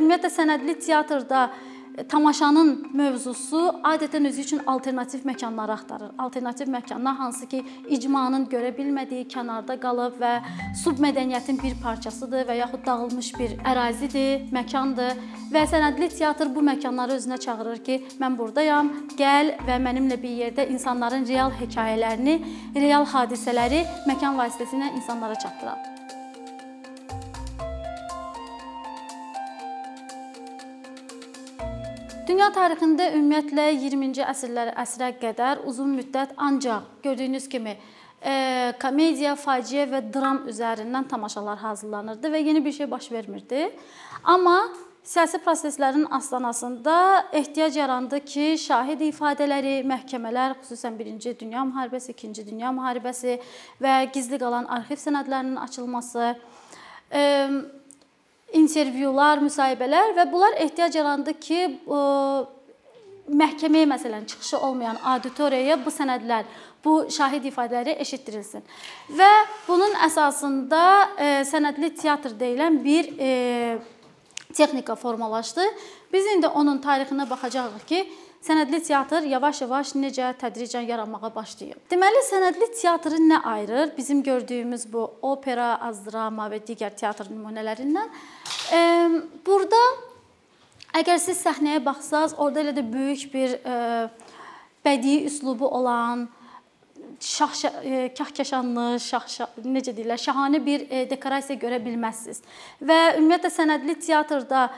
ümumiyyətlə sənədli teatrda tamaşanın mövzusu adətən özü üçün alternativ məkanları axtarır. Alternativ məkanlar hansı ki, icmanın görə bilmədiyi, kənarda qalıb və submədəniyyətin bir parçasıdır və yaxud dağılmış bir ərazidir, məkandır və sənədli teatr bu məkanları özünə çağırır ki, mən burdayam, gəl və mənimlə bir yerdə insanların real hekayələrini, real hadisələri məkan vasitəsilə insanlara çatdıram. Dünya tarixində ümumiyyətlə 20-ci əsrlərə əsrə qədər uzun müddət ancaq gördüyünüz kimi e, komediya, faciə və dram üzərindən tamaşalar hazırlanırdı və yeni bir şey baş vermirdi. Amma siyasi proseslərin astanasında ehtiyac yarandı ki, şahid ifadələri, məhkəmələr, xüsusən 1-ci Dünya müharibəsi, 2-ci Dünya müharibəsi və gizli qalan arxiv sənədlərinin açılması, e, intervyular, müsahibələr və bunlar ehtiyac yarandı ki, məhkəməyə məsələn çıxışı olmayan auditoriyaya bu sənədlər, bu şahid ifadələri eşitdirilsin. Və bunun əsasında e, sənədli teatr deyilən bir e, texnika formalaşdı. Biz indi onun tarixinə baxacağıq ki, sənədli teatr yavaş-yavaş necə tədricən yaranmağa başlayıb. Deməli, sənədli teatrı nə ayırır? Bizim gördüyümüz bu opera, az-drama və digər teatr nümunələrindən. Burada əgər siz səhnəyə baxsaz, orada elə də böyük bir bədii üslubu olan şah kahkaşanlı, şah, şah necə deyirlər, şahanə bir dekorasiya görə bilməzsiniz. Və ümumiyyətlə sənədli teatrda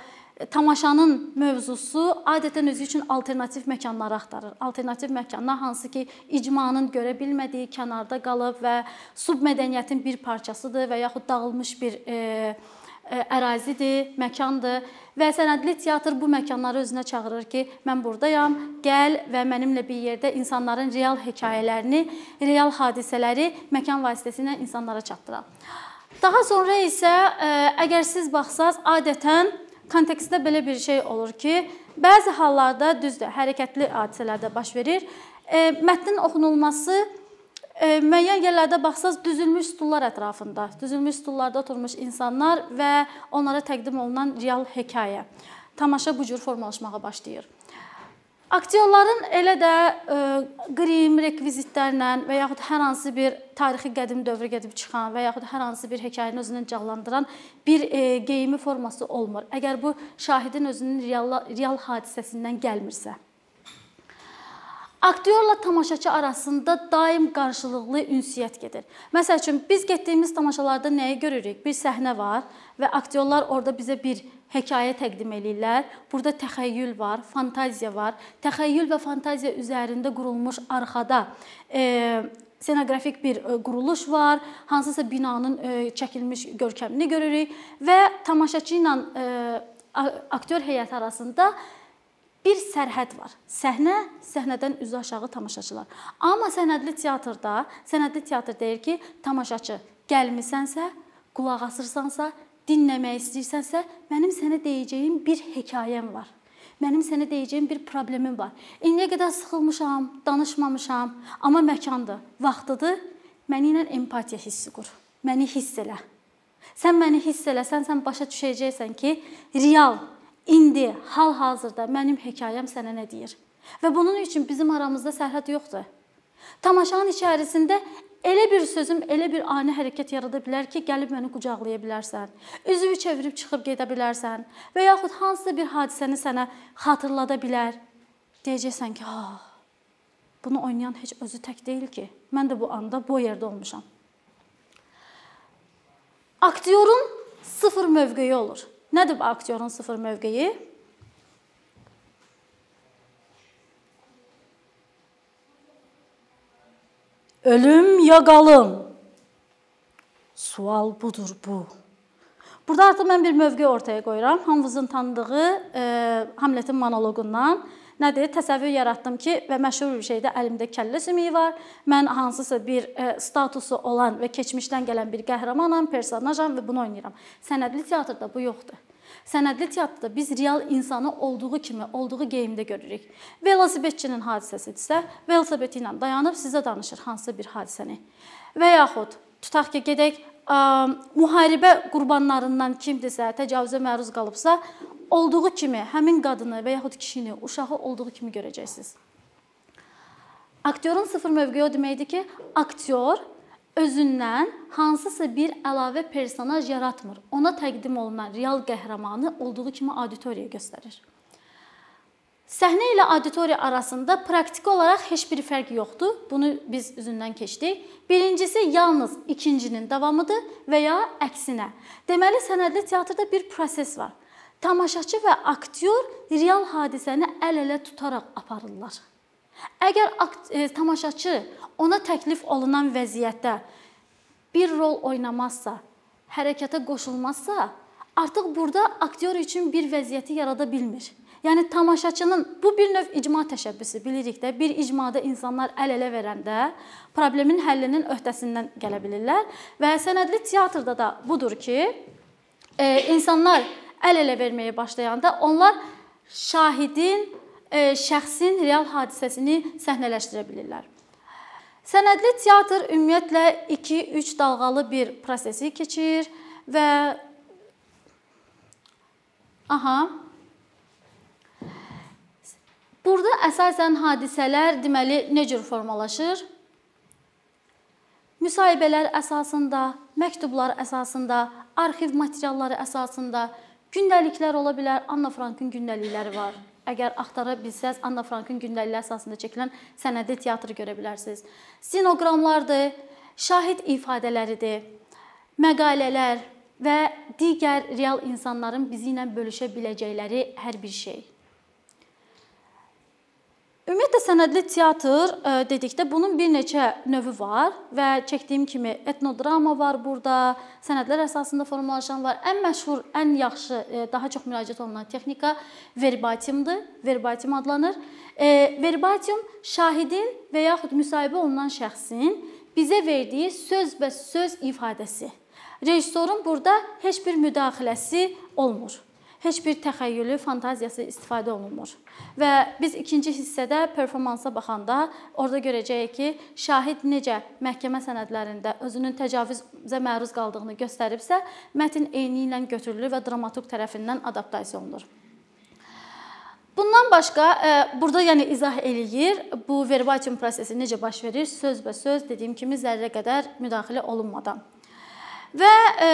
tamaşanın mövzusu adətən özü üçün alternativ məkanları axtarır. Alternativ məkanlar hansı ki, icmanın görə bilmədiyi, kənarda qalıb və submədəniyyətin bir parçasıdır və yaxud dağılmış bir e, e, ərazidir, məkandır və sənədli teatr bu məkanları özünə çağırır ki, mən burdayam, gəl və mənimlə bir yerdə insanların real hekayələrini, real hadisələri məkan vasitəsilə insanlara çatdıram. Daha sonra isə e, əgər siz baxsaz, adətən kontekstdə belə bir şey olur ki, bəzi hallarda düzdür, hərəkətli hadisələrdə baş verir. E, mətnin oxunulması e, müəyyən yerlərdə baxsaz düzülmüş stullar ətrafında, düzülmüş stullarda oturmuş insanlar və onlara təqdim olunan real hekayə. Tamaşa bu cür formalaşmağa başlayır. Aktyorların elə də ə, e, qrim rekvizitlərlə və yaxud hər hansı bir tarixi qədim dövrə gedib çıxan və yaxud hər hansı bir hekayəni özündən canlandıran bir ə, e, geyimi forması olmur. Əgər bu şahidin özünün real real hadisəsindən gəlmirsə. Aktyorla tamaşaçı arasında daim qarşılıqlı ünsiyyət gedir. Məsəl üçün biz getdiyimiz tamaşalarda nəyi görürük? Bir səhnə var və aktyorlar orada bizə bir hekayə təqdim eləyirlər. Burada təxəyyül var, fantaziya var. Təxəyyül və fantaziya üzərində qurulmuş arxada e, ssenografik bir e, quruluş var. Hansısa binanın e, çəkilmiş görkəmini görürük və tamaşaçı ilə e, aktyor heyəti arasında bir sərhəd var. Səhnə, səhnədən üzü aşağı tamaşaçılar. Amma sənədli teatrda, sənədli teatr deyir ki, tamaşaçı gəlmisənsə, qulaq asırsansa, dinləmək istəyirsənsə, mənim sənə deyəcəyim bir hekayəm var. Mənim sənə deyəcəyim bir problemim var. İndiyə qədər sıxılmışam, danışmamışam, amma məkandır, vaxtıdır. Məni ilə empatiya hissi qur. Məni hiss elə. Sən məni hiss eləsən, sən başa düşəcəksən ki, real indi hal-hazırda mənim hekayəm sənə nə deyir? Və bunun üçün bizim aramızda sərhəd yoxdur. Tamaşanın içərisində elə bir sözüm, elə bir ani hərəkət yarada bilər ki, gəlib məni qucaqlaya bilərsən. Üzünü çevirib çıxıb gedə bilərsən və yaxud hansısa bir hadisəni sənə xatırlada bilər. Deyəcəksən ki, "Ha, bunu oynayan heç özü tək deyil ki. Mən də bu anda bu yerdə olmuşam." Aktyorun sıfır mövqeyi olur. Nədir bu aktyorun sıfır mövqeyi? Ölüm ya qalım? Sual budur bu. Burada artıq mən bir mövqe ortaya qoyuram. Hamınızın tanıdığı e, Hamletin monoloqundan nədir? Təsəvvür yaratdım ki, və məşhur bir şeydə əlimdə kəllə sümüyü var. Mən hansısa bir e, statusu olan və keçmişdən gələn bir qəhrəmanam, personajam və bunu oynayıram. Sənədli teatrda bu yoxdur. Sənədli teatrda biz real insanı olduğu kimi, olduğu geyimdə görürük. Velosipedçinin hadisəsidirsə, velosipedi ilə dayanıb sizə danışır hansısa bir hadisəni. Və yaxud tutaq ki, gedək ə, müharibə qurbanlarından kimdirsə, təcavüzə məruz qalıbsa, olduğu kimi həmin qadını və yaxud kişini, uşağı olduğu kimi görəcəksiniz. Aktyorun sıfır mövqeyi o deməkdir ki, aktyor özündən hansısa bir əlavə personaj yaratmır. Ona təqdim olunan real qəhrəmanı olduğu kimi auditoriyaya göstərir. Səhnə ilə auditoriya arasında praktiki olaraq heç bir fərq yoxdur. Bunu biz üzündən keçdik. Birincisi yalnız ikincinin davamıdır və ya əksinə. Deməli, sənədli teatrda bir proses var. Tamaşaçı və aktyor real hadisəni əl-ələ tutaraq aparırlar. Əgər e, tamaşaçı ona təklif olunan vəziyyətdə bir rol oynamazsa, hərəkətə qoşulmazsa, artıq burada aktyor üçün bir vəziyyəti yarada bilmir. Yəni tamaşaçının bu bir növ icma təşəbbüsü bilirik də. Bir icmada insanlar əl-ələ verəndə problemin həllinin öhdəsindən gələ bilirlər və sənədli teatrda da budur ki, e, insanlar əl-ələ verməyə başlayanda onlar şahidin, e, şəxsin real hadisəsini səhnələşdirə bilirlər. Sənədli teatr ümumiyyətlə 2-3 dalğalı bir prosesi keçir və aha Burada əsasən hadisələr deməli nə cür formalaşır? Müsahibələr əsasında, məktublar əsasında, arxiv materialları əsasında, gündəliklər ola bilər. Anna Frankın gündəlikləri var. Əgər axtara bilsəz, Anna Frankın gündəlikləri əsasında çəkilən sənədli teatrı görə bilərsiniz. Stenoqramlardır, şahid ifadələridir, məqalələr və digər real insanların bizi ilə bölüşə biləcəkləri hər bir şey. Ümumiyyətlə sənədli teatr e, dedikdə bunun bir neçə növü var və çəkdiyim kimi etnodrama var burada, sənədlər əsasında formalaşan var. Ən məşhur, ən yaxşı, e, daha çox müraciət olunan texnika verbatimdir. Verbatim adlanır. E, verbatim şahidin və yaxud müsahibə olunan şəxsin bizə verdiyi söz və söz ifadəsi. Rejissorun burada heç bir müdaxiləsi olmur heç bir təxəyyülü, fantaziyası istifadə olunmur. Və biz ikinci hissədə performansa baxanda orada görəcəyik ki, şahid necə məhkəmə sənədlərində özünün təcavüzə məruz qaldığını göstəribsə, mətn eyni ilə götürülür və dramaturq tərəfindən adaptasiya olunur. Bundan başqa e, burada yəni izah eləyir bu verbatim prosesi necə baş verir, söz və söz dediyim kimi zərrə qədər müdaxilə olunmadan. Və e,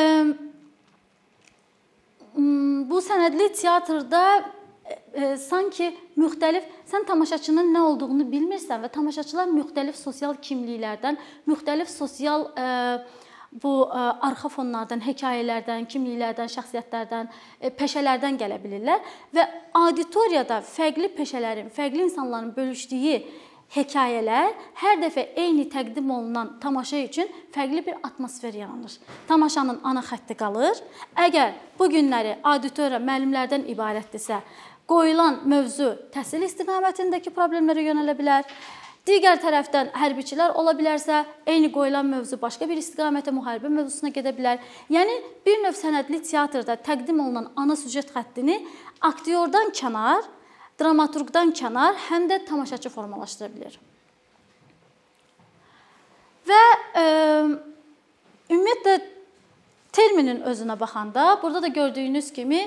bu sənədli teatrda e, e, sanki müxtəlif sən tamaşaçının nə olduğunu bilmirsən və tamaşaçılar müxtəlif sosial kimliklərdən, müxtəlif sosial e, bu e, arxa fonlardan, hekayələrdən, kimliklərdən, şəxsiyyətlərdən, e, peşələrdən gələ bilirlər və auditoriyada fərqli peşələrin, fərqli insanların bölüşdüyü hekayələr hər dəfə eyni təqdim olunan tamaşa üçün fərqli bir atmosfer yaranır. Tamaşanın ana xətti qalır. Əgər bu günləri auditoriya müəllimlərdən ibarətdirsə, qoyulan mövzu təhsil istiqamətindəki problemlərə yönələ bilər. Digər tərəfdən hərbiçilər ola bilərsə, eyni qoyulan mövzu başqa bir istiqamətə müharibə mövzusuna gedə bilər. Yəni bir növ sənədli teatrda təqdim olunan ana süjet xəttini aktyordan kənar dramaturqdan kənar həm də tamaşaçı formalaşdıra bilər. Və e, ümumiyyətlə terminin özünə baxanda burada da gördüyünüz kimi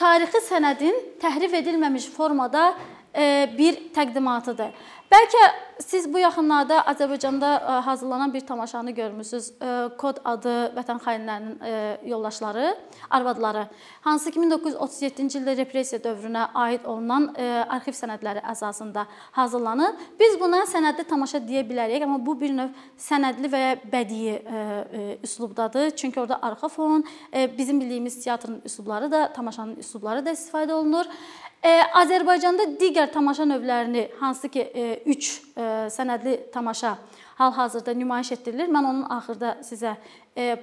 tarixi sənədin təhrif edilməmiş formada e, bir təqdimatıdır. Bəlkə siz bu yaxınlarda Azərbaycanda e, hazırlanan bir tamaşanı görmüsüz. E, Kod adı Vətən xainlərinin e, yoldaşları, arvadları, hansı ki 1937-ci ildə repressiya dövrünə aid olunan arxiv sənədləri əsasında hazırlanıb. Biz buna sənədli tamaşa deyə bilərik, amma bu bir növ sənədli və ya bədii üslubdadır. Çünki orada arxa fon, bizim bildiyimiz teatrın üslubları da, tamaşanın üslubları da istifadə olunur. Azərbaycanda digər tamaşa növlərini hansı ki 3 sənədli tamaşa hal-hazırda nümayiş etdirilir. Mən onun axırda sizə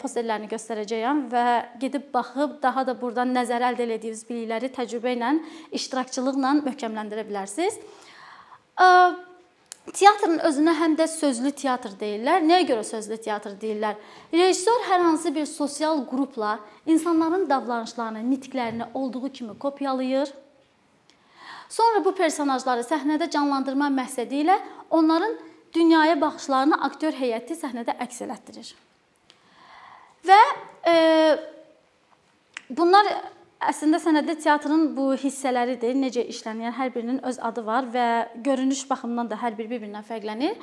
posterlərini göstərəcəyəm və gedib baxıb daha da burdan nəzərə əldə etdiyiniz bilikləri təcrübə ilə, iştirakçılıqla möhkəmləndirə bilərsiniz. Teatrın özünə həm də sözlü teatr deyirlər. Nəyə görə sözlü teatr deyirlər? Rejissor hər hansı bir sosial qrupla insanların davranışlarını, nitqlərini olduğu kimi kopyalayır Sonra bu personajları səhnədə canlandırma məqsədi ilə onların dünyaya baxışlarını aktyor heyəti səhnədə əks etdirir. Və e, bunlar əslində sənədli teatrın bu hissələridir, necə işlənir, hər birinin öz adı var və görünüş baxımından da hər biri bir-birindən fərqlənir.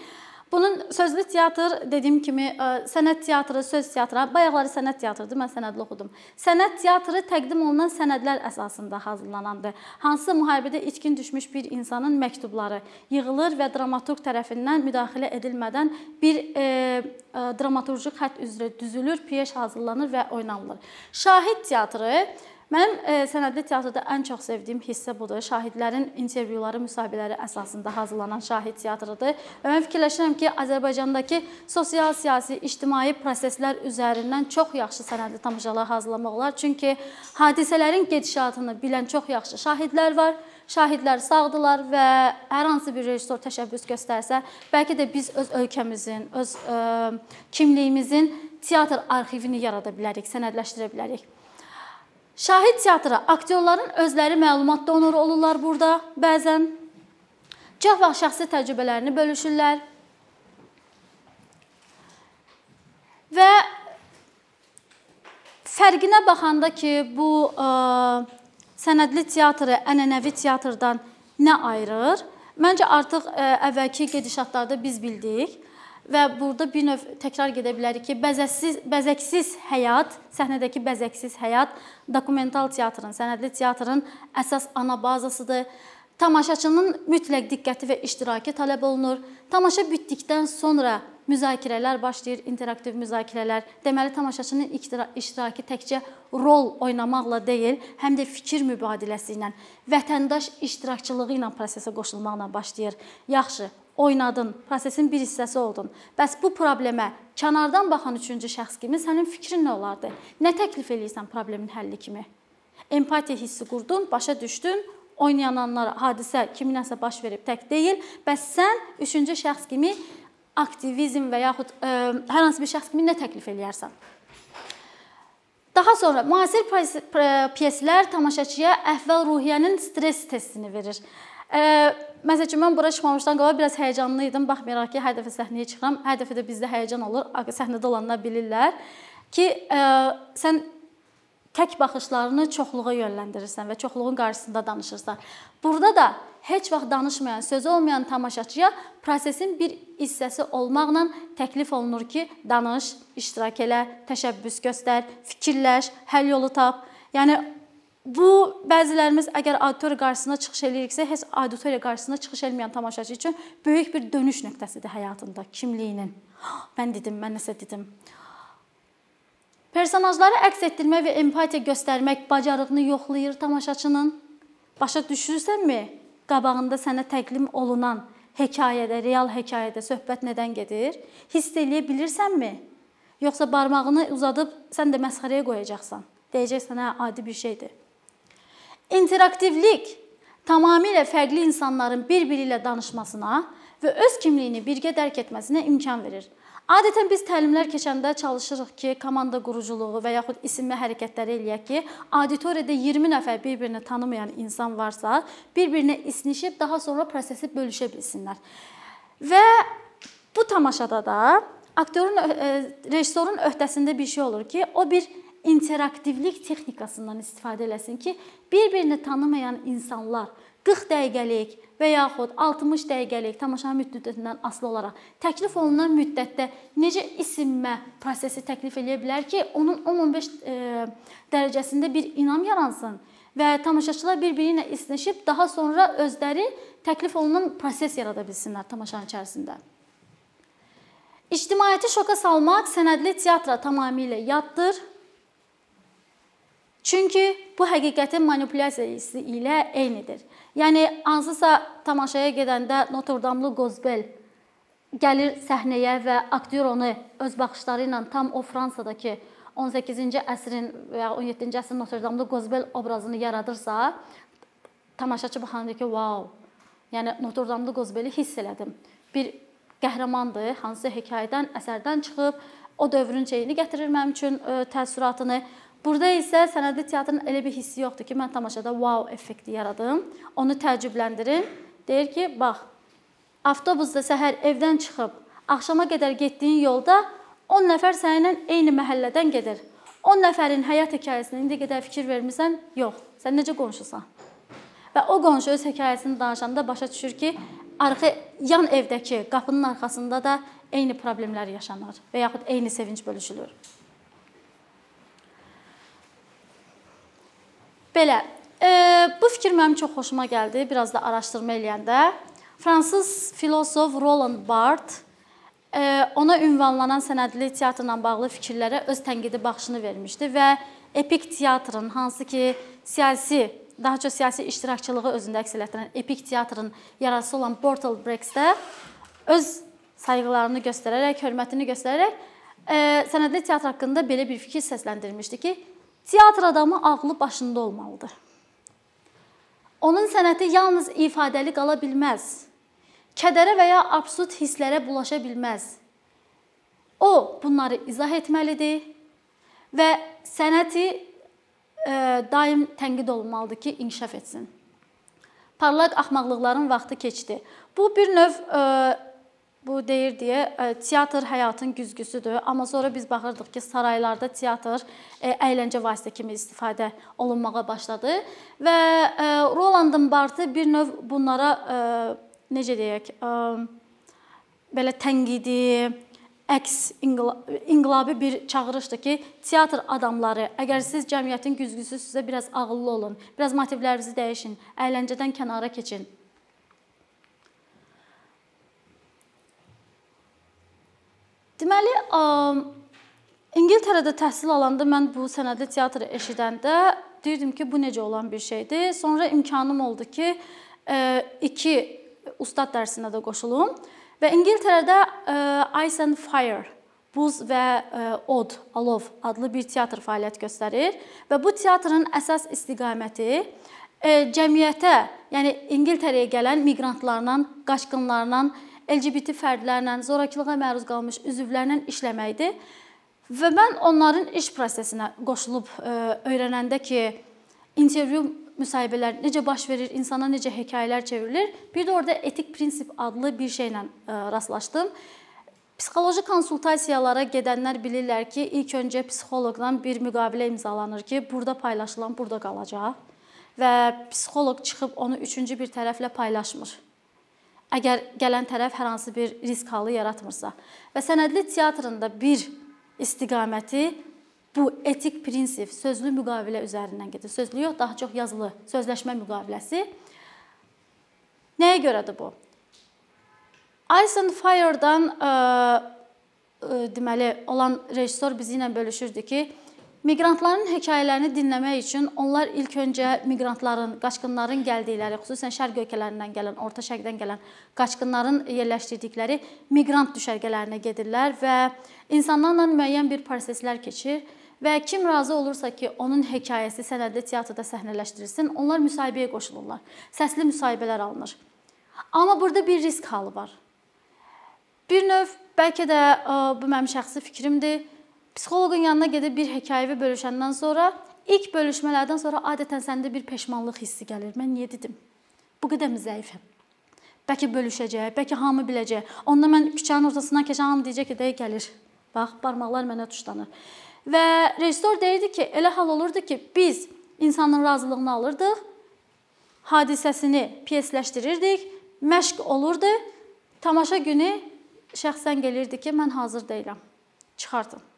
Bunun sözlü teatr dediyim kimi sənət teatrı, söz teatrı, bayaqları sənət teatrıdır, mən sənədli oxudum. Sənət teatrı təqdim olunan sənədlər əsasında hazırlanandır. Hansısa müharibədə itkin düşmüş bir insanın məktubları yığılır və dramaturq tərəfindən müdaxilə edilmədən bir e, e, dramaturji xətt üzrə düzülür, piyes hazırlanır və oynanılır. Şahid teatrı Mənim e, sənədli teatrda ən çox sevdiyim hissə budur. Şahidlərin intervyuları, müsahibələri əsasında hazırlanan şahid teatrıdır. Və mən fikirləşirəm ki, Azərbaycandakı sosial, siyasi, ictimai proseslər üzərindən çox yaxşı sənədli tamaşalar hazırlamaq olar. Çünki hadisələrin gedişatını bilən çox yaxşı şahidlər var. Şahidlər sağdılar və hər hansı bir rejissor təşəbbüs göstərsə, bəlkə də biz öz ölkəmizin, öz ə, e, kimliyimizin teatr arxivini yarada bilərik, sənədləşdirə bilərik. Şahid teatrı aktyorların özləri məlumat donoru olurlar burada bəzən. Gah vaxt şəxsi təcrübələrini bölüşürlər. Və fərqinə baxanda ki, bu ə, sənədli teatrı ənənəvi teatrdan nə ayırır? Məncə artıq ə, əvvəlki gedişatlarda biz bildik və burada bir növ təkrar gedə bilərik ki, bəzəksiz bəzəksiz həyat, səhnədəki bəzəksiz həyat dokumental teatrın, sənədli teatrın əsas ana bazasıdır. Tamaşaçının mütləq diqqəti və iştirakı tələb olunur. Tamaşa bitdikdən sonra müzakirələr başlayır, interaktiv müzakirələr. Deməli tamaşaçının iştirakı təkcə rol oynamaqla deyil, həm də fikir mübadiləsi ilə, vətəndaş iştirakçılığı ilə prosesə qoşulmaqla başlayır. Yaxşı, oynadın, prosesin bir hissəsi oldun. Bəs bu problemə kənardan baxan üçüncü şəxs kimi sənin fikrin nə olardı? Nə təklif eləyirsən problemin həlli kimi? Empatiya hissi qurdun, başa düşdün, oynayananlara hadisə kiminəsə baş verib tək deyil, bəs sən üçüncü şəxs kimi aktivizm və yaxud ə, e, hər hansı bir şəxs kimi nə təklif eləyərsən? Daha sonra müasir pyeslər tamaşaçıya əhval-ruhiyyənin stress testini verir. Məsələn üçün mən bura çıxmamışdan qabaq biraz həyəcanlı idim. Baxmayaraq ki, hər dəfə səhnəyə çıxıram, hər dəfə də bizdə həyəcan olur. Səhnədə olanlar bilirlər ki, ə, sən tək baxışlarını çoxluğa yönləndirirsən və çoxluğun qarşısında danışırsan. Burada da heç vaxt danışmayan, sözü olmayan tamaşaçıya prosesin bir hissəsi olmaqla təklif olunur ki, danış, iştirak elə, təşəbbüs göstər, fikirləş, həll yolu tap. Yəni Bu bəzilərimiz əgər auditoriya qarşısına çıxış eləyiriksə, heç auditoriya qarşısına çıxış etməyən tamaşaçı üçün böyük bir dönüş nöqtəsidir həyatında, kimliyinin. Mən dedim, mən nəsə dedim. Personajları əks etdirmək və empatiya göstərmək bacarığını yoxlayır tamaşaçının. Başa düşürsənmi? Qabağında sənə təqdim olunan hekayədə, real hekayədə söhbət nədən gedir? Hiss eləyə bilirsənmi? Yoxsa barmağını uzadıb sən də məsxərəyə qoyacaqsan. Deyəcəksən, hə, adi bir şeydir. İnteraktivlik tamamilə fərqli insanların bir-biri ilə danışmasına və öz kimliyini birgə dərk etməsinə imkan verir. Adətən biz təlimlər keçəndə çalışırıq ki, komanda quruculuğu və yaxud isimli hərəkətləri eləyək ki, auditoriyada 20 nəfər bir-birini tanımayan insan varsa, bir-birinə isnişib daha sonra prosesi bölüşə bilsinlər. Və bu tamaşada da aktyorun e, rejissorun öhdəsində bir şey olur ki, o bir interaktivlik texnikasından istifadə eləsin ki, bir-birini tanımayan insanlar 40 dəqiqəlik və yaxud 60 dəqiqəlik tamaşa müddətindən asılı olaraq təklif olunan müddətdə necə isinmə prosesi təklif eləyə bilər ki, onun 10-15 e, dərəcəsində bir inam yaransın və tamaşaçılar bir-biri ilə isnişib daha sonra özləri təklif olunan proses yarada bilsinlər tamaşanın içərisində. İctimaiyyəti şoka salmaq sənədli teatra tamamilə yaddır Çünki bu həqiqətin manipulyasiyası ilə eynidir. Yəni hansısa tamaşaya gedəndə Notre-Dame'lı Gozbel gəlir səhnəyə və aktyor onu öz baxışları ilə tam o Fransadakı 18-ci əsrin və ya 17-ci əsrin Notre-Dame'lı Gozbel obrazını yaradırsa, tamaşaçı baxanda ki, "Vau!" Yəni Notre-Dame'lı Gozbeli hiss elədim. Bir qəhrəmandır, hansı hekayədən, əsərdən çıxıb o dövrün şeyini gətirir mənim üçün ə, təəssüratını. Burada isə sənədli teatrın elə bir hissi yoxdur ki, mən tamaşada wow effekti yaradım. Onu təəccübləndirim. Deyir ki, bax, avtobusda səhər evdən çıxıb axşama qədər getdiyin yolda 10 nəfər səninlə eyni məhəllədən gedir. 10 nəfərin həyat hekayəsinə indi qədər fikir vermisən? Yox. Sən necə qonşusan? Və o qonşu öz hekayəsini danışanda başa düşür ki, arxa yan evdəki qapının arxasında da eyni problemlər yaşanır və yaxud eyni sevinc bölüşülür. Belə, e, bu fikir mənim çox xoşuma gəldi, biraz da araşdırma eləyəndə. Fransız filosof Roland Barthes e, ona ünvanlanan sənədli teatrla bağlı fikirlərə öz tənqidi baxışını vermişdi və epik teatrın hansı ki siyasi daha çox siyasi iştirakçılığı özündə əks etdirən epik teatrın yaradıcısı olan Bertolt Brecht də öz sayğılarını göstərərək, hörmətini göstərərək e, sənədli teatr haqqında belə bir fikir səsləndirmişdi ki, teatr adamı ağlı başında olmalıdır. Onun sənəti yalnız ifadəli qala bilməz. Kədərə və ya absurd hisslərə bulaşa bilməz. O bunları izah etməlidir və sənəti daim tənqid olunmalıdır ki, inkişaf etsin. Parlaq axmaqlıqların vaxtı keçdi. Bu bir növ bu deyir deyə teatr həyatın güzgüsüdür. Amma sonra biz baxırdıq ki, saraylarda teatr əyləncə vasitə kimi istifadə olunmağa başladı və Rolandın Bartı bir növ bunlara necə deyək, belə tənqidi, əks inqilabi bir çağırışdır ki, teatr adamları, əgər siz cəmiyyətin güzgüsüsünüzsə biraz ağıllı olun, biraz motivlərinizi dəyişin, əyləncədən kənara keçin. Deməli, İngiltərədə təhsil alanda mən bu sənədli teatrı eşidəndə deyirdim ki, bu necə olan bir şeydir. Sonra imkanım oldu ki, iki ustad dərsinə də qoşulum. Və İngiltərədə e, Ice and Fire Buz və e, Od, Alov adlı bir teatr fəaliyyət göstərir və bu teatrın əsas istiqaməti e, cəmiyyətə, yəni İngiltərəyə gələn miqrantlarla, qaçqınlarla, LGBT fərdlərlə, zorakılığa məruz qalmış üzvlərlə işləməkdir. Və mən onların iş prosesinə qoşulub öyrənəndə ki, intervyu müsahibələr necə baş verir, insana necə hekayələr çevrilir. Bir də orada etik prinsip adlı bir şeylə e, rastlaşdım. Psixoloji konsultasiyalara gedənlər bilirlər ki, ilk öncə psixoloqdan bir müqavilə imzalanır ki, burada paylaşılan burada qalacaq və psixoloq çıxıb onu üçüncü bir tərəflə paylaşmır. Əgər gələn tərəf hər hansı bir risk halı yaratmırsa. Və sənədli teatrında bir istiqaməti bu etik prinsip sözlü müqavilə üzərindən gedir. Sözlü yox, daha çox yazılı sözləşmə müqaviləsi. Nəyə görədir bu? Ice and Fire-dan ə, ə, deməli olan rejissor bizi ilə bölüşürdü ki, Miqrantların hekayələrini dinləmək üçün onlar ilk öncə miqrantların, qaçqınların gəldikləri, xüsusən şərq ölkələrindən gələn, orta şərqdən gələn qaçqınların yerləşdirdikləri miqrant düşərgələrinə gedirlər və insanlarla müəyyən bir proseslər keçir və kim razı olursa ki, onun hekayəsi sənədli teatrda səhnələşdirilsin, onlar müsahibəyə qoşulurlar. Səsli müsahibələr alınır. Amma burada bir risk halı var. Bir növ bəlkə də bu mənim şəxsi fikrimdir. Psixoloqun yanına gedib bir hekayəvi bölüşəndən sonra ilk bölüşmələrdən sonra adətən səndə bir peşmanlıq hissi gəlir. Mən niyə dedim? Bu qədər mi zəifəm? Bəlkə bölüşəcək, bəlkə hamı biləcək. Onda mən küçənin ortasından keçən hamı deyəcək ki, dəyə gəlir. Bax, barmaqlar mənə tuşlanır. Və rejissor deyirdi ki, elə hal olurdu ki, biz insanın razılığını alırdıq, hadisəsini pyesləşdirirdik, məşq olurdu. Tamaşa günü şəxsən gəlirdi ki, mən hazır deyiləm. Çıxartın.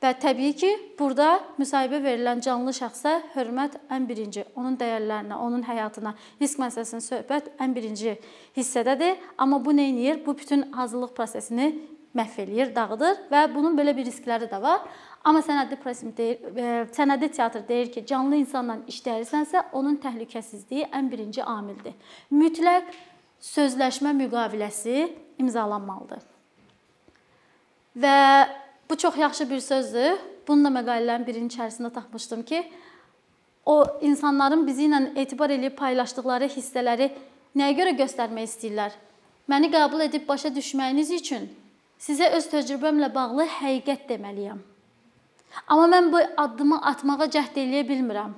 Və təbii ki, burada müsahibə verilən canlı şəxsə hörmət ən birinci, onun dəyərlərinə, onun həyatına, risk məsələsinin söhbət ən birinci hissədədir. Amma bu nə edir? Bu bütün hazırlıq prosesini məhv eləyir, dağıdır və bunun belə bir riskləri də var. Amma sənədli prosim deyir, e, sənədli teatr deyir ki, canlı insanla işləyirsənsə, onun təhlükəsizliyi ən birinci amildir. Mütləq sözləşmə müqaviləsi imzalanmalıdır. Və bu çox yaxşı bir sözdür. Bunu da məqalələrin birinin içərisində tapmışdım ki, o insanların bizi ilə etibar edib paylaşdıkları hissələri nəyə görə göstərmək istəyirlər? Məni qəbul edib başa düşməyiniz üçün Sizə öz təcrübəmlə bağlı həqiqət deməliyəm. Amma mən bu addımı atmağa cəhd eləyə bilmirəm.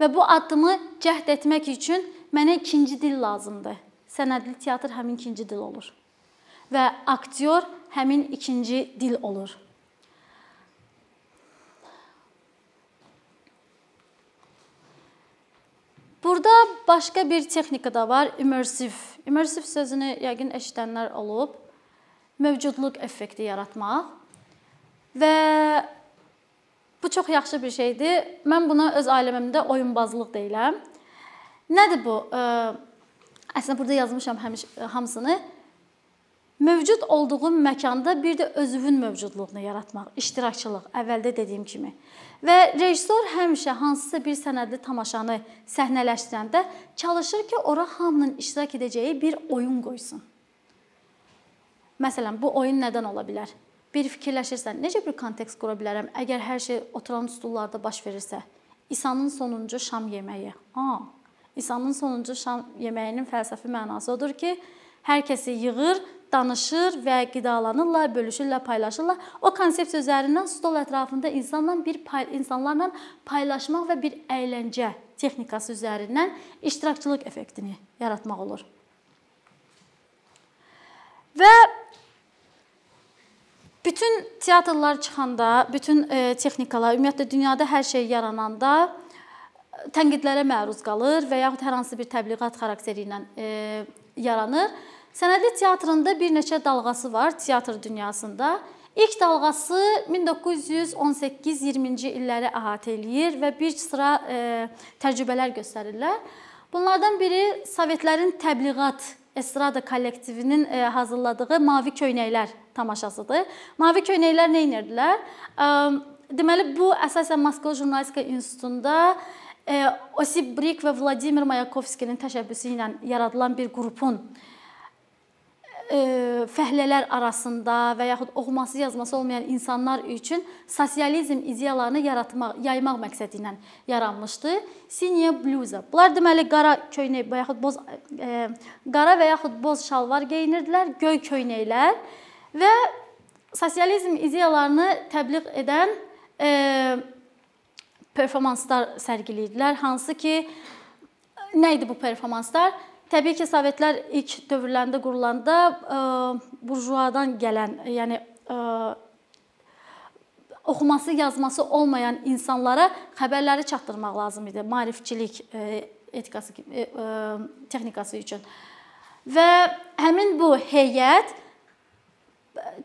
Və bu addımı cəhd etmək üçün mənə ikinci dil lazımdır. Sənədli teatr həmin ikinci dil olur və aktyor həmin ikinci dil olur. Burada başqa bir texnika da var, immersiv. Immersiv sözünü yəqin eşidənlər olub. Mövcudluq effekti yaratmaq. Və bu çox yaxşı bir şeydir. Mən buna öz ailəmdə oyunbazlıq deyiləm. Nədir bu? Əslində burada yazmışam həmişə hamısını. Mövcud olduğun məkanda bir də özünün mövcudluğunu yaratmaq, iştirakçılıq, əvvəldə dediyim kimi. Və rejissor həmişə hansısa bir sənədli tamaşanı səhnələşdirəndə çalışır ki, ora hamının iştirak edəcəyi bir oyun qoysun. Məsələn, bu oyun nədən ola bilər? Bir fikirləşirsən, necə bir kontekst qura bilərəm əgər hər şey oturan stullarda baş verirsə? İsa'nın sonuncu şam yeməyi. A, İsa'nın sonuncu şam yeməyinin fəlsəfi mənası odur ki, hər kəsi yığır, danışır və qidalanırlar, bölüşürlər, paylaşırlar. O konsepsiya üzərindən stol ətrafında insanla bir pay insanlarla paylaşmaq və bir əyləncə texnikası üzərindən iştirakçılıq effektini yaratmaq olur. Və bütün teatrlar çıxanda, bütün e, texnikalar, ümumiyyətlə dünyada hər şey yarananda e, tənqidlərə məruz qalır və yaxud hər hansı bir təbliğat xarakteri ilə e, yaranır. Sənədli teatrında bir neçə dalğası var teatr dünyasında. İlk dalğası 1918-20-ci illəri əhatə eləyir və bir sıra e, təcrübələr göstərirlər. Bunlardan biri Sovetlərin təbliğat estrada kollektivinin e, hazırladığı Mavi köynəklər tamaşasıdır. Mavi köynəklər nə edirdilər? E, deməli bu əsasən Moskva Jurnalistika İnstitutunda e, Osip Brik və Vladimir Mayakovskinin təşəbbüsü ilə yaradılan bir qrupun fəhlələr arasında və yaxud oxuması, yazması olmayan insanlar üçün sosializm ideyalarını yaratmaq, yaymaq məqsədi ilə yaranmışdı. Sinya bluza. Bunlar deməli qara köynək və yaxud boz e, qara və yaxud boz şalvar geyinirdilər, göy köynəklər və sosializm ideyalarını təbliğ edən e, performanslar sərgiləyirdilər, hansı ki nə idi bu performanslar? Təbii ki, Sovetlər ilk dövrlərdə qurulanda e, burjuadan gələn, yəni e, oxuması, yazması olmayan insanlara xəbərləri çatdırmaq lazım idi. Maarifçilik e, etikası texnikası üçün. Və həmin bu heyət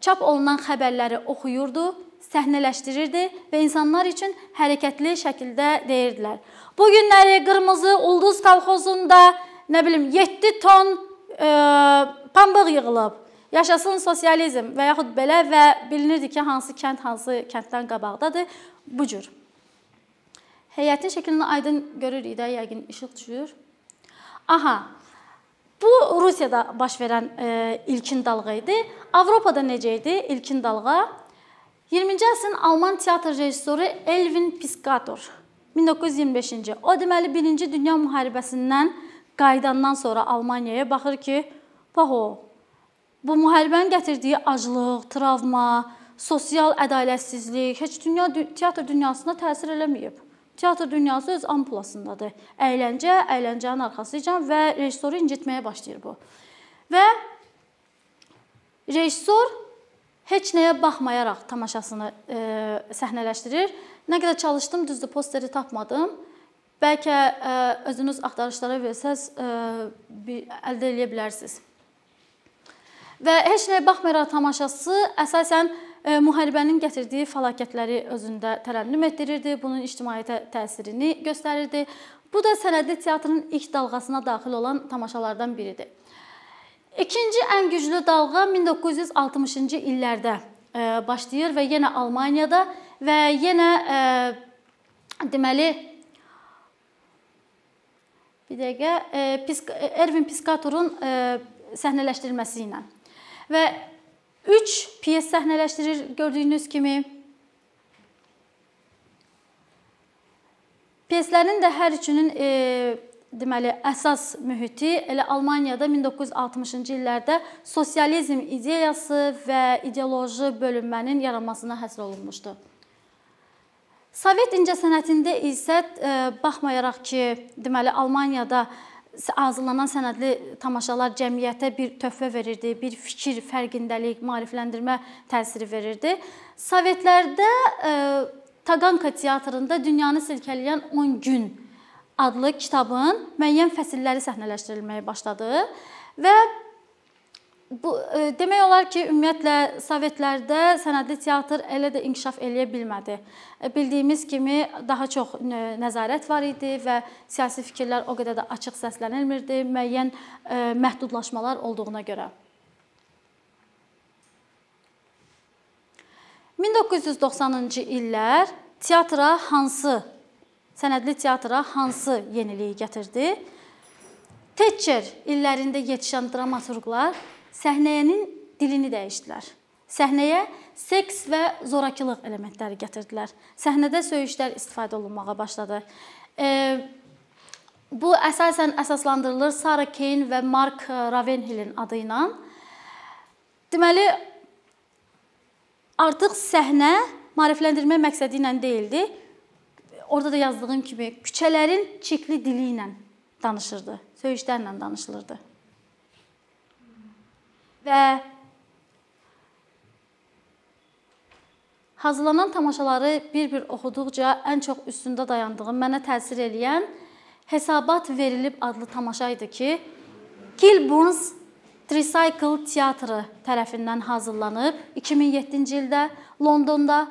çap olunan xəbərləri oxuyurdu, səhnələşdirirdi və insanlar üçün hərəkətli şəkildə deyirdilər. Bu günləri Qırmızı Ulduz kolxozunda nə bilim 7 ton e, pambıq yığılıb. Yaşasın sosializm və yaxud belə və bilinirdi ki, hansı kənd hansı kənddən qabaqdadır bu cür. Heyətin şəklini aydın görürük də, yəqin işıq düşür. Aha. Bu Rusiyada baş verən e, ilkin dalğa idi. Avropada necə idi ilkin dalğa? 20-ci əsrin Alman teatr rejissoru Elvin Piscator 1925-ci. O deməli 1-ci Dünya müharibəsindən qayıdandan sonra Almaniyaya baxır ki, bax o bu müharibənin gətirdiyi aclıq, travma, sosial ədalətsizlik heç dünya teatr dünyasına təsir eləməyib. Teatr dünyası öz ampulasındadır. Əyləncə, əyləncənin arxasıca və rejissoru incitməyə başlayır bu. Və rejissor heç nəyə baxmayaraq tamaşasını e, səhnələşdirir. Nə qədər çalışdım, düzdür, posteri tapmadım. Bəlkə ə, e, özünüz axtarışlara versəz ə, e, bir əldə edə bilərsiniz. Və heç nəyə baxmayaraq tamaşaçısı əsasən ə, e, müharibənin gətirdiyi fəlakətləri özündə tərənnüm etdirirdi, bunun ictimaiyyətə təsirini göstərirdi. Bu da sənədli teatrın ilk dalğasına daxil olan tamaşalardan biridir. İkinci ən güclü dalğa 1960-cı illərdə başlayır və yenə Almaniyada və yenə deməli Bir dəqiqə, e, Ervin Piskatorun e, səhnələşdirilməsi ilə. Və 3 pyes səhnələşdirir gördüyünüz kimi. Pyeslərin də hər üçünün e, deməli əsas mühiti elə Almaniyada 1960-cı illərdə sosializm ideyası və ideoloji bölünmənin yaranmasına həsr olunmuşdu. Sovet incəsənətində isə e, baxmayaraq ki, deməli Almaniyada hazırlanan sənədli tamaşalar cəmiyyətə bir töhfə verirdi, bir fikir, fərqindəlik, maarifləndirmə təsiri verirdi. Sovetlərdə e, Taganka teatrında dünyanı silkələyən 10 gün adlı kitabın müəyyən fəsilləri səhnələşdirilməyə başladı və bu e, demək olar ki, ümumiyyətlə Sovetlərdə sənədli teatr elə də inkişaf eləyə bilmədi. E, bildiyimiz kimi daha çox nəzarət var idi və siyasi fikirlər o qədər də açıq səslənilmirdi, müəyyən e, məhdudlaşmalar olduğuna görə. 1990-cı illər teatra hansı sənədli teatra hansı yeniliyi gətirdi? Thatcher illərində yetişən dramaturqlar səhnənin dilini dəyişdilər. Səhnəyə seks və zorakılıq elementləri gətirdilər. Səhnədə söyüşlər istifadə olunmağa başladı. E, bu əsasən əsaslandırılır Sarah Kane və Mark Ravenhill'in adı ilə. Deməli, artıq səhnə maarifləndirmə məqsədi ilə deyildi. Orada da yazdığım kimi küçələrin çirkli dili ilə danışırdı, söyüşlərlə danışılırdı. Və hazırlanan tamaşaları bir-bir oxuduqca ən çox üstündə dayandığım, mənə təsir eləyən Hesabat verilib adlı tamaşa idi ki, Kilburns Tricycle teatrı tərəfindən hazırlanıb 2007-ci ildə Londonda.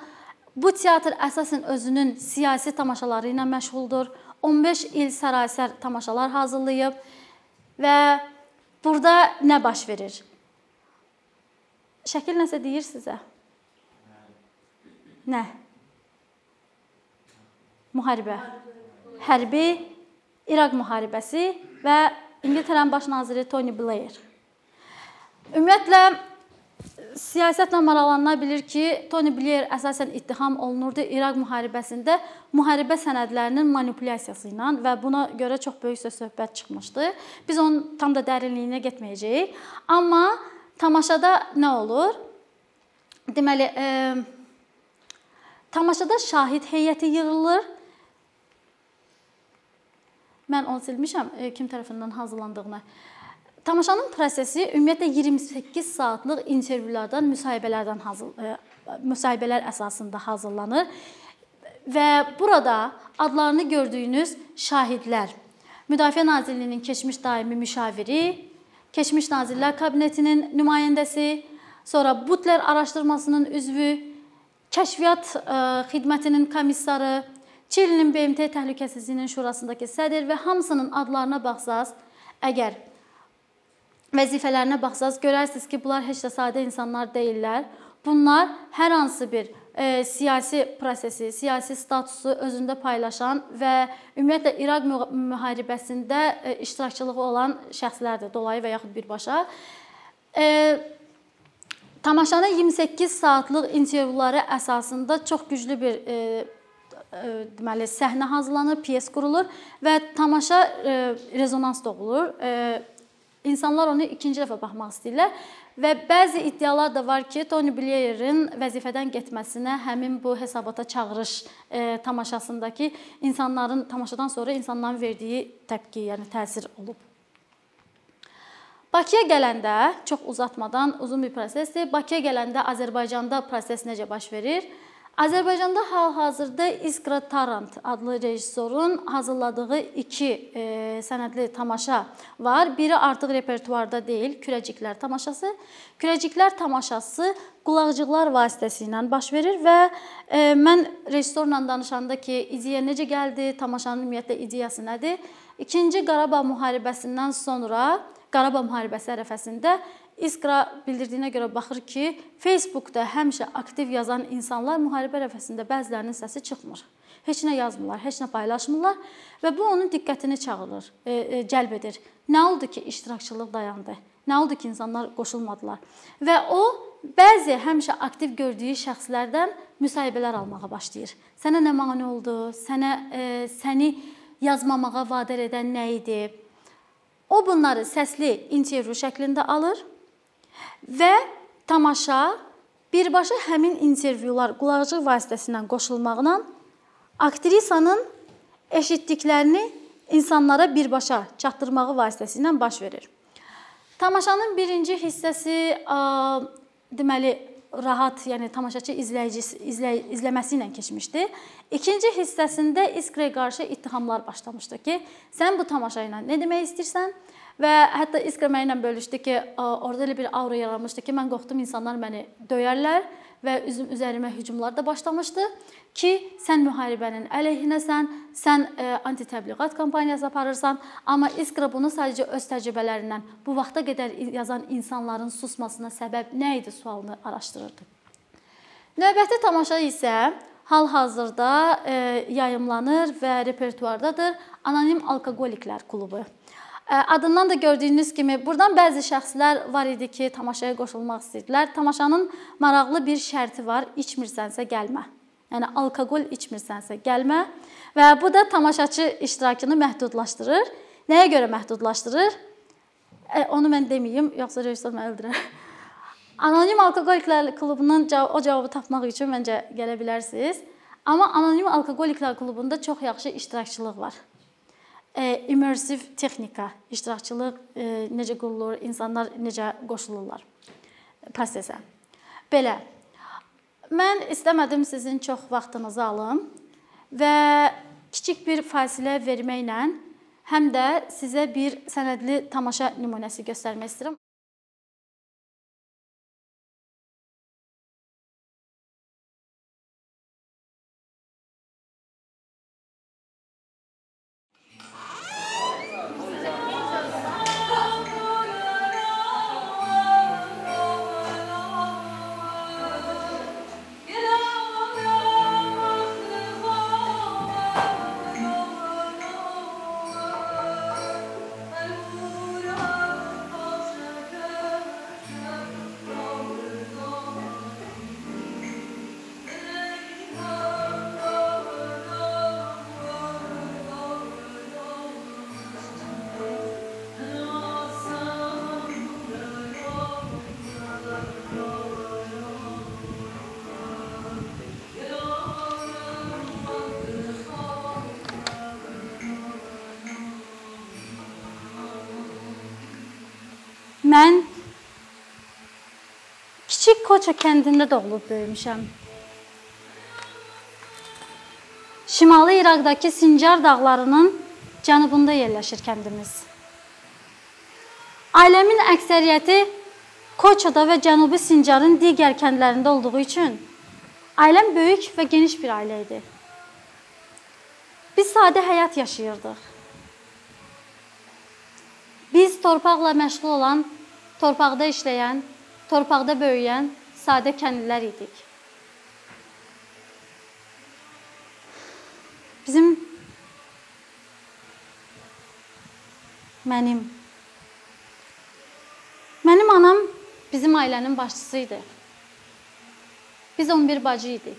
Bu teatr əsasən özünün siyasi tamaşaları ilə məşğuldur. 15 il sərasər tamaşalar hazırlayıb və burada nə baş verir? Şəkil nəsə deyir sizə? Nə? Müharibə. Hərbi İraq müharibəsi və İngiltərənin baş naziri Tony Blair. Ümumiyyətlə siyasətlə maraqlanan bilir ki, Tony Blair əsasən ittiham olunurdu İraq müharibəsində müharibə sənədlərinin manipulyasiyası ilə və buna görə çox böyük söz-söhbət çıxmışdı. Biz onun tam da dərinliyinə getməyəcəyik. Amma tamaşada nə olur? Deməli, e, tamaşada şahid heyəti yığılır. Mən onu silmişəm, e, kim tərəfindən hazırlandığını. Tamaşanın prosesi ümumiyyətlə 28 saatlıq intervyulardan, müsahibələrdən hazır e, müsahibələr əsasında hazırlanır və burada adlarını gördüyünüz şahidlər Müdafiə Nazirliyinin keçmiş daimi müşaviri, keçmiş Nazirlər Kabinetinin nümayəndəsi, sonra Butler araşdırmasının üzvü, Kəşfiyyat e, xidmətinin komissarı, Çilinin BMT Təhlükəsizliyinin Şurasındakı sədr və hamısının adlarına baxsaz, əgər vəzifələrinə baxsaz görərsiniz ki, bunlar heç də sadə insanlar deyillər. Bunlar hər hansı bir e, siyasi prosesi, siyasi statusu özündə paylaşan və ümumiyyətlə İraq müharibəsində e, iştirakçılığı olan şəxslərdir, dolayı və yaxud birbaşa. E, tamaşanın 28 saatlıq intervyuları əsasında çox güclü bir e, e, deməli səhnə hazırlanır, pyes qurulur və tamaşa e, rezonans doğulur. E, İnsanlar onu ikinci dəfə baxmaq istəyirlər və bəzi iddialar da var ki, Tony Blairin vəzifədən getməsinə həmin bu hesabata çağırış e, tamaşasındakı insanların tamaşadan sonra insanların verdiyi təpki, yəni təsir olub. Bakıya gələndə çox uzatmadan uzun bir prosesdir. Bakıya gələndə Azərbaycanda proses necə baş verir? Azərbaycanda hal-hazırda İskra Tarant adlı rejissorun hazırladığı iki e, sənədli tamaşa var. Biri artıq repertuarda deyil, Kürəciklər tamaşası. Kürəciklər tamaşası qulaqcıqlar vasitəsilə baş verir və e, mən rejissorla danışanda ki, ideya necə gəldi, tamaşanın ümumiyyətlə ideyası nədir? 2-ci Qarabağ müharibəsindən sonra Qarabağ müharibəsi ərəfəsində İskra bildirdiyinə görə baxır ki, Facebookda həmişə aktiv yazan insanlar müharibə ərəfəsində bəzilərinin səsi çıxmır. Heç nə yazmırlar, heç nə paylaşmırlar və bu onun diqqətini çağırır, e, e, cəlb edir. Nə oldu ki, iştirakçılıq dayandı? Nə oldu ki, insanlar qoşulmadılar? Və o bəzi həmişə aktiv gördüyü şəxslərdən müsahibələr almağa başlayır. Sənə nə mane oldu? Sənə e, səni yazmamağa vadar edən nə idi? O bunları səsli intervyu şəklində alır və tamaşa birbaşa həmin intervyular qulaqcıq vasitəsilə qoşulmaqla aktrisanın eşitdiklərini insanlara birbaşa çatdırmağı vasitəsilə baş verir. Tamaşanın birinci hissəsi deməli rahat, yəni tamaşaçı izləyicisi izlə, izləməsi ilə keçmişdi. İkinci hissəsində İskrə qarşı ittihamlar başlamışdı ki, sən bu tamaşa ilə nə demək istəyirsən? Və hətta İskra mənimlə bölüşdü ki, orada elə bir aura yaranmışdı ki, mən qorxdum insanlar məni döyərlər və üzüm üzərimə hücumlar da başlamışdı ki, sən müharibənin əleyhinəsən, sən e, anti-təbliğat kampaniyası aparırsan, amma İskra bunu sadəcə öz təcrübələrindən bu vaxta qədər yazan insanların susmasına səbəb nə idi sualını araşdırırdı. Növbəti tamaşa isə hal-hazırda e, yayımlanır və repertuardadır. Anonim Alkoqoliklər klubu. Adından da gördüyünüz kimi burdan bəzi şəxslər var idi ki, tamaşaya qoşulmaq istəyirdilər. Tamaşanın maraqlı bir şərti var: içmirsənsə gəlmə. Yəni alkoqol içmirsənsə gəlmə və bu da tamaşaçı iştirakını məhdudlaşdırır. Nəyə görə məhdudlaşdırır? E, onu mən deməyim, yoxsa rejissor məni öldürər. Anonim Alkoqoliklər klubunun o cavabı tapmaq üçün məncə gələ bilərsiniz. Amma Anonim Alkoqoliklər klubunda çox yaxşı iştirakçılıq var immersiv texnika, iştirakçılıq e, necə qurulur, insanlar necə qoşulurlar prosesə. Belə. Mən istəmədim sizin çox vaxtınızı alım və kiçik bir fasilə verməklə həm də sizə bir sənədli tamaşa nümunəsi göstərmək istəyirəm. Koça kəndində doğulub böyümüşəm. Şimali İraqdakı Sincar dağlarının cənubunda yerləşir kəndimiz. Ailəmin əksəriyyəti Koçada və Cənubi Sincarın digər kəndlərində olduğu üçün ailəm böyük və geniş bir ailə idi. Biz sadə həyat yaşayırdıq. Biz torpaqla məşğul olan torpaqda işləyən, torpaqda böyüyən sadə kəndlilər idik. Bizim mənim Mənim anam bizim ailənin başçısı idi. Biz 11 bacı idik.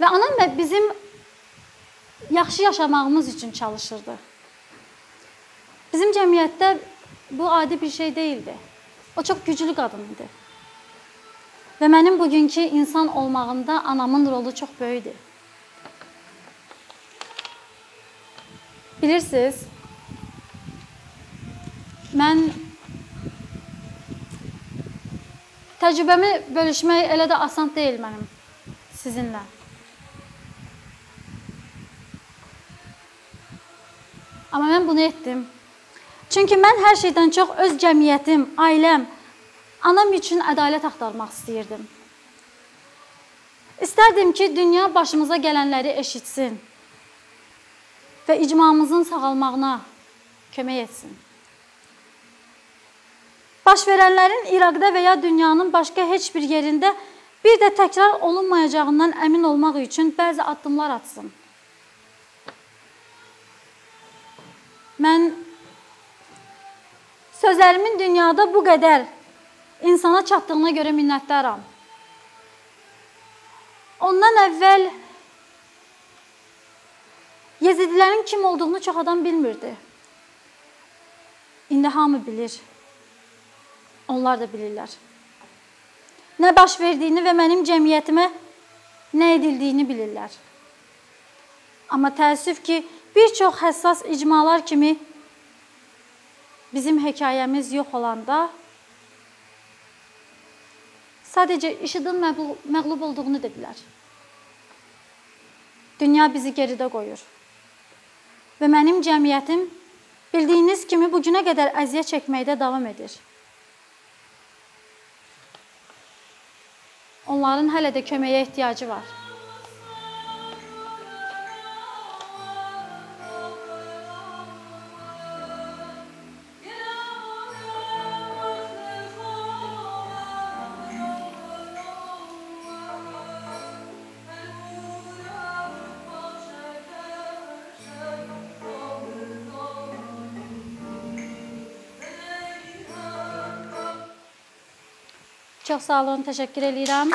Və anam bizim yaxşı yaşamağımız üçün çalışırdı. Bizim cəmiyyətdə bu adi bir şey değildi. O çox güclü qadın idi. Və mənim bugünkü insan olmağımda anamın rolu çox böyükdür. Bilirsiniz, mən təcrübəmi bölüşmək elə də asan deyil mənim sizinlə. Amma mən bunu etdim. Çünki mən hər şeydən çox öz cəmiyyətim, ailəm, anam üçün ədalət axtarmaq istəyirdim. İstərdim ki, dünya başımıza gələnləri eşitsin və icmamızın sağalmağına kömək etsin. Baş verənlərin İraqda və ya dünyanın başqa heç bir yerində bir də təkrar olunmayacağından əmin olmaq üçün bəzi addımlar atsın. Mən Sözlərimin dünyada bu qədər insana çatdığına görə minnətdaram. Ondan əvvəl Yezidilərin kim olduğunu çox adam bilmirdi. İndi hamı bilir. Onlar da bilirlər. Nə baş verdiyini və mənim cəmiyyətimə nə edildiyini bilirlər. Amma təəssüf ki, bir çox həssas icmalar kimi bizim hekayəmiz yox olanda sadəcə IŞİD-in məğlub, olduğunu dedilər. Dünya bizi geridə qoyur. Və mənim cəmiyyətim bildiyiniz kimi bu günə qədər əziyyət çəkməkdə davam edir. Onların hələ də köməyə ehtiyacı var. Çox sağ olun, təşəkkür eləyirəm.